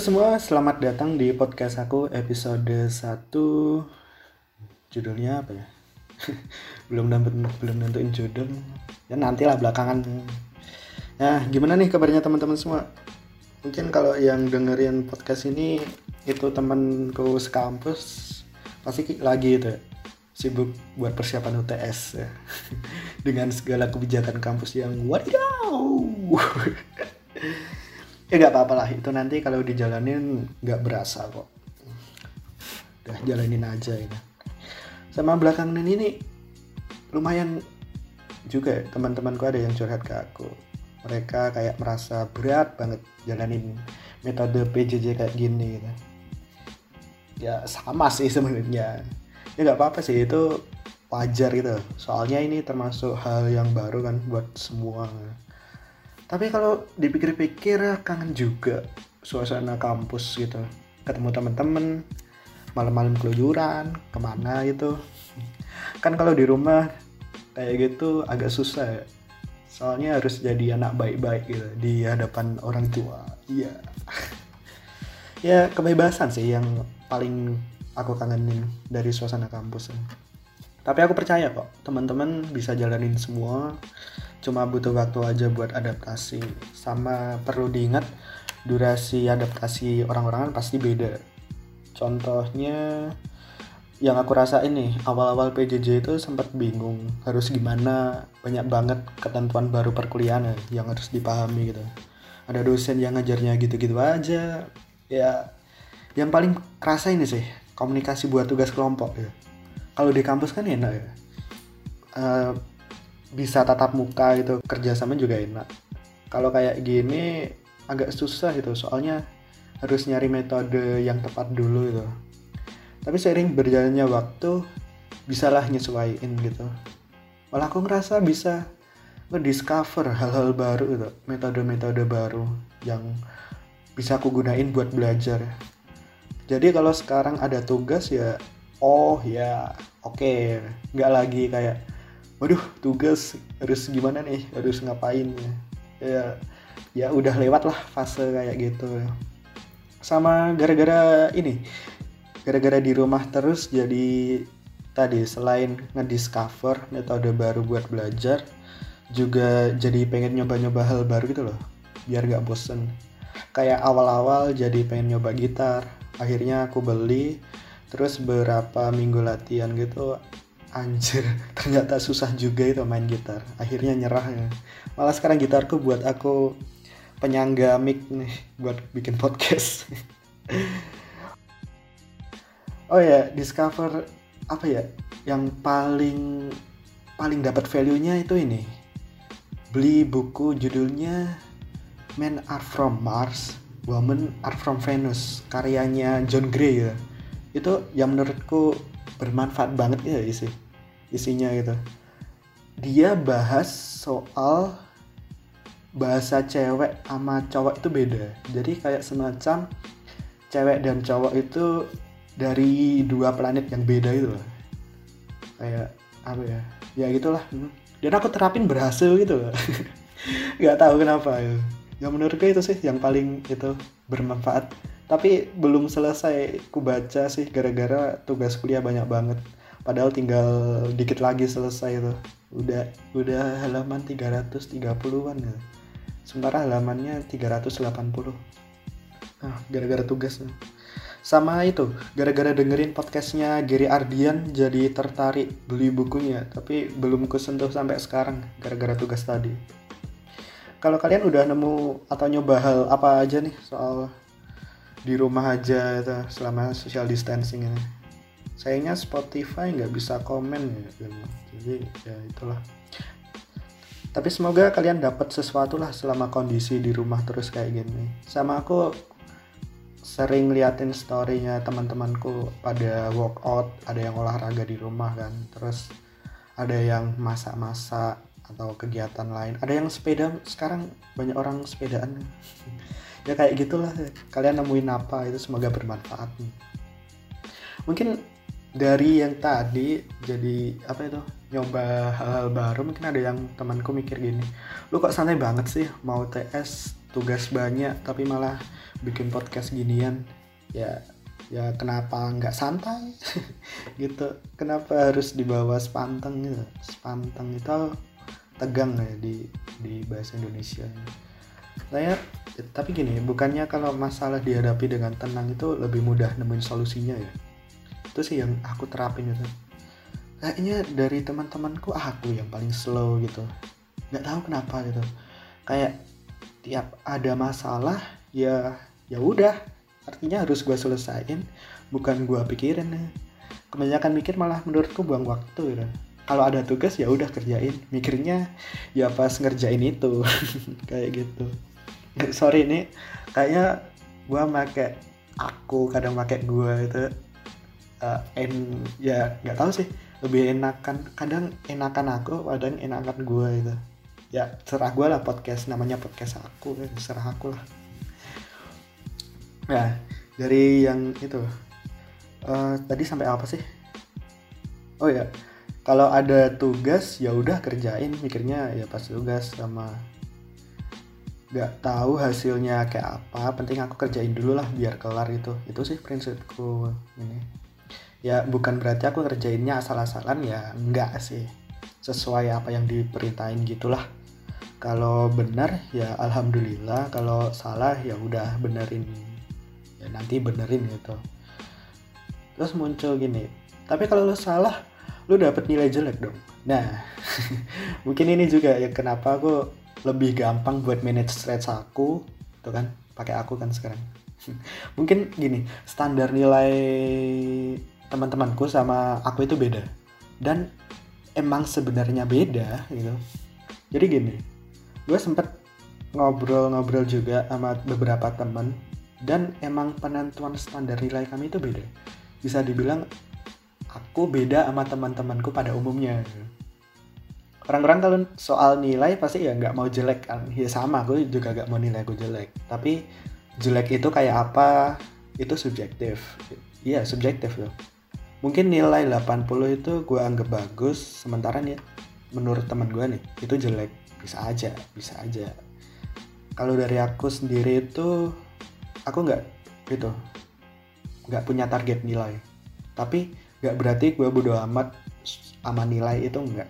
semua, selamat datang di podcast aku episode 1 Judulnya apa ya? belum dapet, belum nentuin judul. Ya nantilah belakangan. Nah gimana nih kabarnya teman-teman semua? Mungkin kalau yang dengerin podcast ini Itu temanku sekampus Pasti lagi itu ya, Sibuk buat persiapan UTS ya. Dengan segala kebijakan kampus yang wadidaw ya nggak apa-apa lah. Itu nanti kalau dijalanin nggak berasa kok. Udah jalanin aja ini. Sama belakangan ini lumayan juga teman-temanku ada yang curhat ke aku. Mereka kayak merasa berat banget jalanin metode PJJ kayak gini gitu. ya sama sih sebenarnya. Ya nggak apa-apa sih. Itu wajar gitu. Soalnya ini termasuk hal yang baru kan buat semua tapi kalau dipikir-pikir kangen juga suasana kampus gitu. Ketemu teman-teman malam-malam keluyuran ke mana gitu. Kan kalau di rumah kayak gitu agak susah ya. Soalnya harus jadi anak baik-baik gitu di hadapan orang tua. Iya. Ya kebebasan sih yang paling aku kangenin dari suasana kampus tapi aku percaya kok teman-teman bisa jalanin semua cuma butuh waktu aja buat adaptasi. Sama perlu diingat durasi adaptasi orang-orang pasti beda. Contohnya yang aku rasa ini awal-awal PJJ itu sempat bingung harus gimana banyak banget ketentuan baru perkuliahan yang harus dipahami gitu. Ada dosen yang ngajarnya gitu-gitu aja. Ya yang paling kerasa ini sih komunikasi buat tugas kelompok ya. Kalau di kampus kan enak ya. Uh, bisa tatap muka gitu kerjasama juga enak. Kalau kayak gini agak susah gitu soalnya harus nyari metode yang tepat dulu gitu. Tapi sering berjalannya waktu bisalah nyesuaiin gitu. Malah aku ngerasa bisa ngediscover hal-hal baru gitu metode-metode baru yang bisa aku gunain buat belajar. Jadi kalau sekarang ada tugas ya oh ya oke. Okay. nggak lagi kayak waduh tugas harus gimana nih? Harus ngapain ya? Ya udah lewat lah fase kayak gitu. Sama gara-gara ini gara-gara di rumah terus jadi tadi selain ngediscover metode baru buat belajar juga jadi pengen nyoba-nyoba hal baru gitu loh biar gak bosen. Kayak awal-awal jadi pengen nyoba gitar akhirnya aku beli terus beberapa minggu latihan gitu anjir ternyata susah juga itu main gitar. Akhirnya nyerah ya. Malah sekarang gitarku buat aku penyangga mic nih buat bikin podcast. Oh ya discover apa ya yang paling paling dapat value nya itu ini. Beli buku judulnya Men Are From Mars Women Are From Venus karyanya John Gray ya. Itu yang menurutku bermanfaat banget ya isi isinya gitu. Dia bahas soal bahasa cewek sama cowok itu beda. Jadi kayak semacam cewek dan cowok itu dari dua planet yang beda itu loh. Kayak apa ya? Ya gitulah. Dan aku terapin berhasil gitu loh. Nggak tahu kenapa ya. Yang menurutku itu sih yang paling itu bermanfaat tapi belum selesai ku baca sih gara-gara tugas kuliah banyak banget. Padahal tinggal dikit lagi selesai tuh udah udah halaman 330-an ya. Sementara halamannya 380 ah gara-gara tugas sama itu gara-gara dengerin podcastnya Gary Ardian jadi tertarik beli bukunya tapi belum kesentuh sampai sekarang gara-gara tugas tadi. Kalau kalian udah nemu atau nyoba hal apa aja nih soal di rumah aja itu selama social distancing ini. Sayangnya Spotify nggak bisa komen ya jadi ya itulah. Tapi semoga kalian dapat sesuatu lah selama kondisi di rumah terus kayak gini. Sama aku sering liatin storynya teman-temanku pada workout ada yang olahraga di rumah kan. Terus ada yang masak-masak atau kegiatan lain. Ada yang sepeda sekarang banyak orang sepedaan ya kayak gitulah. Kalian nemuin apa itu semoga bermanfaat mungkin dari yang tadi jadi apa itu nyoba hal-hal baru mungkin ada yang temanku mikir gini lu kok santai banget sih? Mau TS tugas banyak tapi malah bikin podcast ginian. Ya ya kenapa nggak santai? Gitu. Kenapa harus dibawa sepanteng gitu? Sepanteng itu tegang ya di di bahasa Indonesia saya tapi gini bukannya kalau masalah dihadapi dengan tenang itu lebih mudah nemuin solusinya ya? Itu sih yang aku terapin itu kayaknya dari teman-temanku aku yang paling slow gitu. Nggak tahu kenapa gitu. Kayak tiap ada masalah ya ya udah. Artinya harus gue selesain bukan gue pikirin. Kebanyakan mikir malah menurutku buang waktu gitu kalau ada tugas ya udah kerjain. Mikirnya ya pas ngerjain itu. Kayak gitu. Sorry ini kayaknya gue make aku kadang make gue itu uh, en ya nggak tahu sih. Lebih enakan kadang enakan aku kadang enakan gue itu. Ya serah gue lah podcast namanya podcast aku serah aku lah. Nah, dari yang itu uh, tadi sampai apa sih? Oh ya, kalau ada tugas ya udah kerjain, mikirnya ya pas tugas sama nggak tahu hasilnya kayak apa, penting aku kerjain dulu lah biar kelar itu. Itu sih prinsipku ini. Ya bukan berarti aku kerjainnya asal-asalan ya enggak sih. Sesuai apa yang diperintahin gitulah. Kalau benar ya alhamdulillah, kalau salah ya udah benerin ya nanti benerin gitu terus muncul gini tapi kalau lo salah lo dapet nilai jelek dong. Nah mungkin ini juga ya kenapa aku lebih gampang buat manage stress aku tuh kan pakai aku kan sekarang. Mungkin gini standar nilai teman-temanku sama aku itu beda. Dan emang sebenarnya beda gitu. Jadi gini gue sempet ngobrol-ngobrol juga sama beberapa teman dan emang penentuan standar nilai kami itu beda. Bisa dibilang aku beda sama teman-temanku pada umumnya. Orang-orang kalau soal nilai pasti ya nggak mau jelek kan. Ya sama aku juga nggak mau nilai aku jelek. Tapi jelek itu kayak apa itu subjektif. Iya subjektif loh. Mungkin nilai 80 itu gue anggap bagus sementara nih menurut teman gue nih itu jelek. Bisa aja bisa aja. Kalau dari aku sendiri itu aku nggak gitu nggak punya target nilai. Tapi nggak berarti gue bodo amat sama nilai itu enggak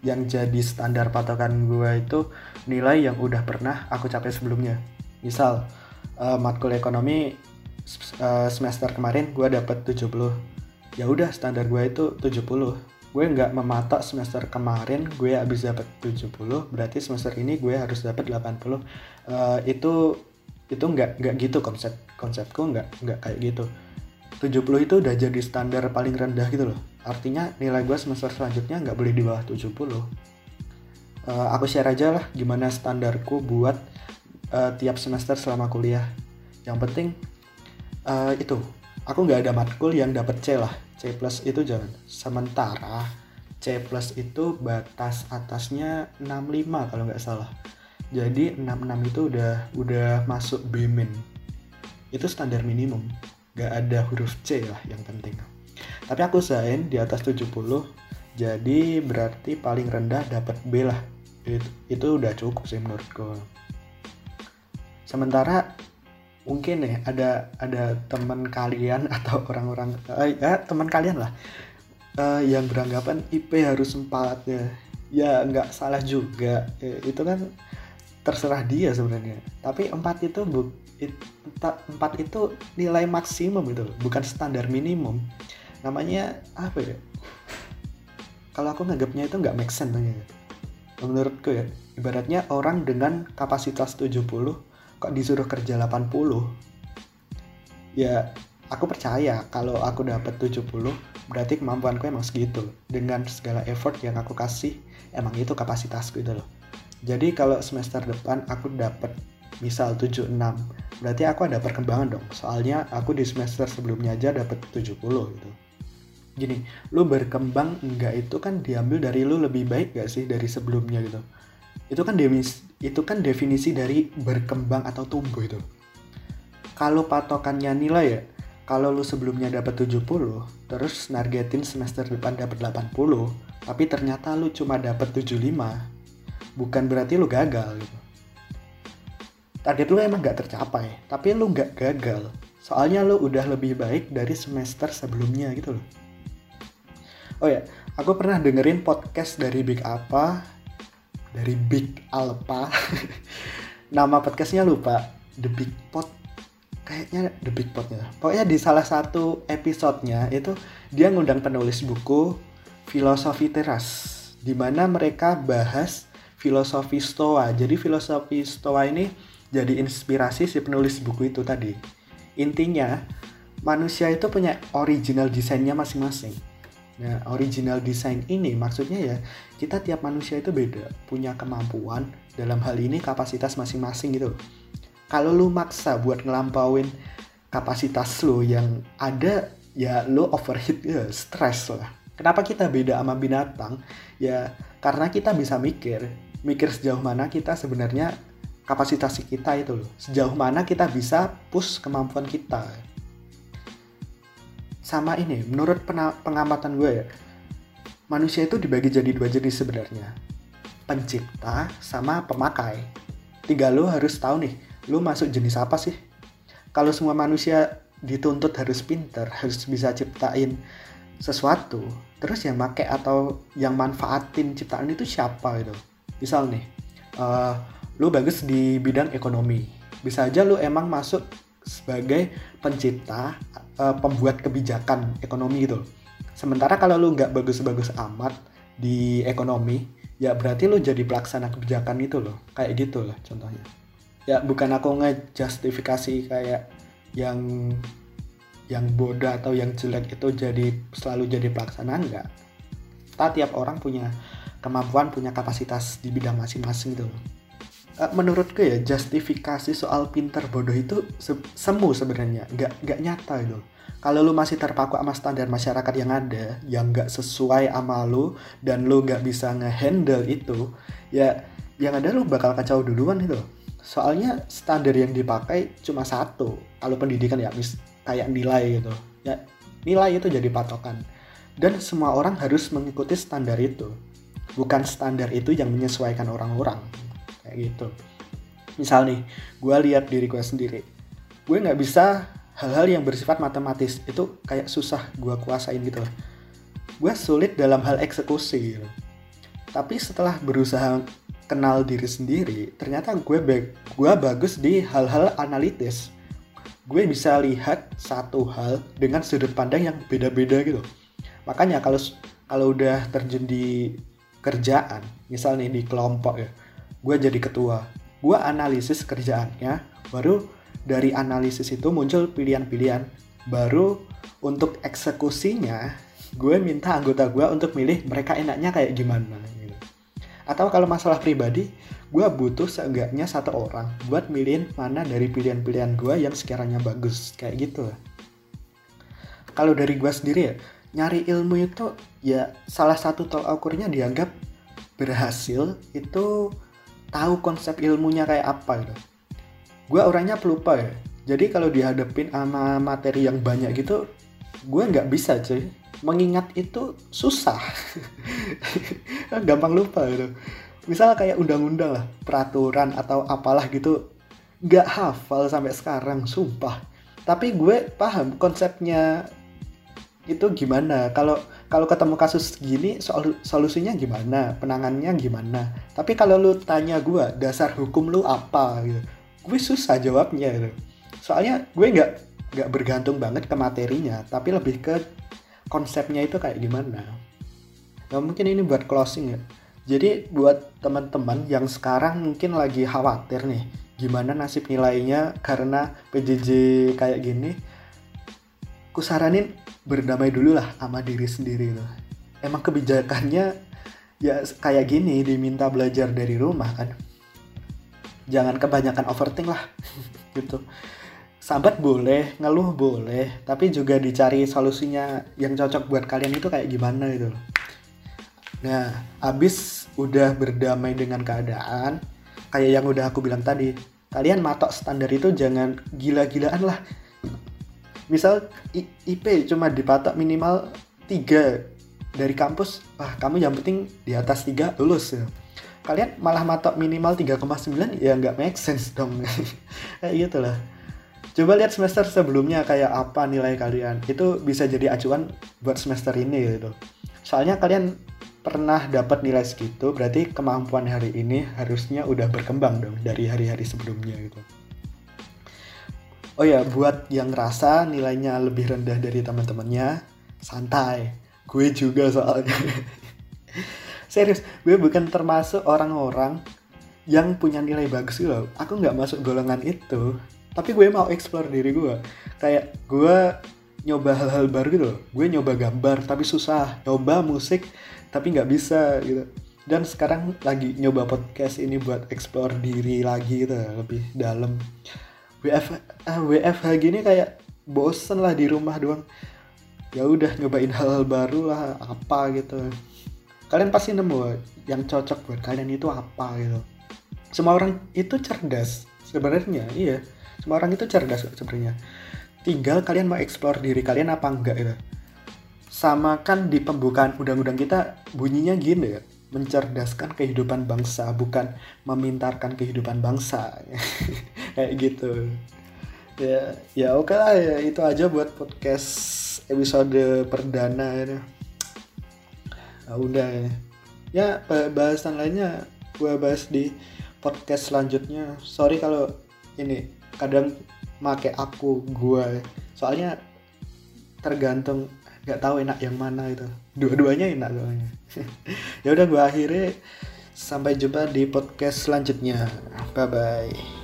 yang jadi standar patokan gue itu nilai yang udah pernah aku capai sebelumnya. Misal uh, matkul ekonomi uh, semester kemarin gue dapet 70 ya udah standar gue itu 70 gue nggak mematok semester kemarin gue habis dapat 70 berarti semester ini gue harus dapat 80 uh, itu itu nggak nggak gitu konsep konsepku nggak nggak kayak gitu 70 itu udah jadi standar paling rendah gitu loh. Artinya nilai gue semester selanjutnya nggak boleh di bawah 70 uh, eh, aku share aja lah gimana standarku buat uh, tiap semester selama kuliah. Yang penting uh, itu aku nggak ada matkul yang dapat C lah. C plus itu jangan sementara C plus itu batas atasnya 65 kalau nggak salah. Jadi 66 itu udah udah masuk B min. Itu standar minimum gak ada huruf C lah yang penting. Tapi aku usahain di atas 70 jadi berarti paling rendah dapat B lah. Itu, itu udah cukup sih menurutku. Sementara mungkin nih ada ada teman kalian atau orang-orang eh, ya teman kalian lah uh, yang beranggapan IP harus 4 ya. Ya nggak salah juga. Eh, itu kan terserah dia sebenarnya. Tapi empat itu bu empat itu nilai maksimum itu bukan standar minimum. Namanya apa ya? Kalau aku nganggapnya itu nggak make sense ya. menurutku ya ibaratnya orang dengan kapasitas 70 kok disuruh kerja 80 ya aku percaya kalau aku dapat 70 berarti kemampuanku emang segitu. Dengan segala effort yang aku kasih emang itu kapasitasku itu loh jadi kalau semester depan aku dapat misal 76, berarti aku ada perkembangan dong. Soalnya aku di semester sebelumnya aja dapat 70 gitu. Gini, lu berkembang enggak itu kan diambil dari lu lebih baik gak sih dari sebelumnya gitu. Itu kan definisi, itu kan definisi dari berkembang atau tumbuh itu. Kalau patokannya nilai ya, kalau lu sebelumnya dapat 70, terus nargetin semester depan dapat 80, tapi ternyata lu cuma dapat 75, bukan berarti lu gagal gitu. Target lu emang nggak tercapai tapi lu nggak gagal. Soalnya lu udah lebih baik dari semester sebelumnya gitu loh. Oh ya aku pernah dengerin podcast dari Big Apa dari Big Alpha. Nama podcastnya lupa The Big Pot. Kayaknya The Big Pot ya pokoknya di salah satu episodenya itu dia ngundang penulis buku filosofi teras di mana mereka bahas filosofi stoa jadi filosofi stoa ini jadi inspirasi si penulis buku itu tadi intinya manusia itu punya original desainnya masing-masing Nah, original design ini maksudnya ya kita tiap manusia itu beda, punya kemampuan dalam hal ini kapasitas masing-masing gitu. Kalau lu maksa buat ngelampauin kapasitas lu yang ada ya lu overheat ya stress lah. Kenapa kita beda sama binatang? Ya karena kita bisa mikir, mikir sejauh mana kita sebenarnya kapasitas kita itu loh. Sejauh mana kita bisa push kemampuan kita. Sama ini menurut pengamatan gue ya manusia itu dibagi jadi dua jenis sebenarnya. Pencipta sama pemakai. Tiga lo harus tahu nih lo masuk jenis apa sih? Kalau semua manusia dituntut harus pinter harus bisa ciptain sesuatu terus yang make atau yang manfaatin ciptaan itu siapa gitu misal nih uh, lu bagus di bidang ekonomi. Bisa aja lu emang masuk sebagai pencipta uh, pembuat kebijakan ekonomi gitu. Sementara kalau lu nggak bagus-bagus amat di ekonomi ya berarti lu jadi pelaksana kebijakan itu loh. Kayak gitu lah contohnya. Ya bukan aku ngejustifikasi kayak yang yang bodoh atau yang jelek itu jadi selalu jadi pelaksana enggak kita tiap orang punya kemampuan punya kapasitas di bidang masing-masing gitu. Loh Eh, menurutku ya justifikasi soal pinter bodoh itu se semu sebenarnya. Nggak nggak nyata itu kalau lu masih terpaku sama standar masyarakat yang ada yang nggak sesuai sama lu dan lu nggak bisa ngehandle itu ya yang ada lu bakal kacau duluan itu soalnya standar yang dipakai cuma satu. Kalau pendidikan ya mis kayak nilai gitu. Ya nilai itu jadi patokan. Dan semua orang harus mengikuti standar itu bukan standar itu yang menyesuaikan orang-orang. Kayak gitu. Misal nih gue lihat diri gue sendiri. Gue nggak bisa hal-hal yang bersifat matematis. Itu kayak susah gue kuasain gitu gue sulit dalam hal eksekusi gitu. tapi setelah berusaha kenal diri sendiri ternyata gue gue bagus di hal-hal analitis. Gue bisa lihat satu hal dengan sudut pandang yang beda-beda gitu. Makanya kalau kalau udah terjun di kerjaan. Misal nih di kelompok ya. Gue jadi ketua. Gue analisis kerjaannya baru dari analisis itu muncul pilihan-pilihan. Baru untuk eksekusinya gue minta anggota gue untuk milih mereka enaknya kayak gimana gitu. atau kalau masalah pribadi gue butuh seenggaknya satu orang buat milihin mana dari pilihan-pilihan gue yang sekiranya bagus kayak gitu kalau dari gue sendiri ya nyari ilmu itu ya salah satu tol ukurnya dianggap berhasil itu tahu konsep ilmunya kayak apa gitu. Gue orangnya pelupa ya. Jadi kalau dihadapin sama materi yang banyak gitu gue nggak bisa cuy. Mengingat itu susah. Gampang lupa gitu. Misal kayak undang-undang lah peraturan atau apalah gitu nggak hafal sampai sekarang sumpah. Tapi gue paham konsepnya itu gimana? Kalau kalau ketemu kasus gini soal solusinya gimana? Penangannya gimana? Tapi kalau lu tanya gue dasar hukum lu apa gitu? Gue susah jawabnya gitu. Soalnya gue nggak nggak bergantung banget ke materinya tapi lebih ke konsepnya itu kayak gimana. Nah mungkin ini buat closing ya. Jadi buat teman-teman yang sekarang mungkin lagi khawatir nih gimana nasib nilainya karena PJJ kayak gini kusaranin berdamai dulu lah sama diri sendiri loh emang kebijakannya ya kayak gini diminta belajar dari rumah kan. Jangan kebanyakan overthink lah gitu. Sahabat boleh ngeluh boleh tapi juga dicari solusinya yang cocok buat kalian itu kayak gimana gitu nah abis udah berdamai dengan keadaan kayak yang udah aku bilang tadi kalian matok standar itu jangan gila-gilaan lah misal IP cuma dipatok minimal 3 dari kampus. Wah kamu yang penting di atas 3 lulus. Ya kalian malah matok minimal 3,9 ya nggak make sense dong. Kayak gitu lah coba lihat semester sebelumnya kayak apa nilai kalian. Itu bisa jadi acuan buat semester ini gitu. Soalnya kalian pernah dapat nilai segitu berarti kemampuan hari ini harusnya udah berkembang dong dari hari-hari sebelumnya gitu oh ya buat yang rasa nilainya lebih rendah dari teman-temannya santai. Gue juga soalnya. Serius gue bukan termasuk orang-orang yang punya nilai bagus loh. Aku nggak masuk golongan itu tapi gue mau explore diri gue. Kayak gue nyoba hal-hal baru gitu loh. Gue nyoba gambar tapi susah. Nyoba musik tapi nggak bisa gitu. Dan sekarang lagi nyoba podcast ini buat explore diri lagi gitu lebih dalam WF ah, WFH gini kayak bosen lah di rumah doang. Ya udah nyobain hal-hal baru lah apa gitu. Kalian pasti nemu yang cocok buat kalian itu apa gitu. Semua orang itu cerdas sebenarnya iya. Semua orang itu cerdas sebenarnya. Tinggal kalian mau explore diri kalian apa enggak gitu. Sama kan di pembukaan undang-undang kita bunyinya gini ya mencerdaskan kehidupan bangsa bukan memintarkan kehidupan bangsa. Kayak gitu. Ya ya oke lah ya itu aja buat podcast episode perdana ini. Nah, udah ya. Ya bahasan lainnya gue bahas di podcast selanjutnya. Sorry kalau ini kadang make aku gue soalnya tergantung nggak tahu enak yang mana itu. Dua-duanya enak soalnya. Ya udah gue akhiri. Sampai jumpa di podcast selanjutnya. Bye bye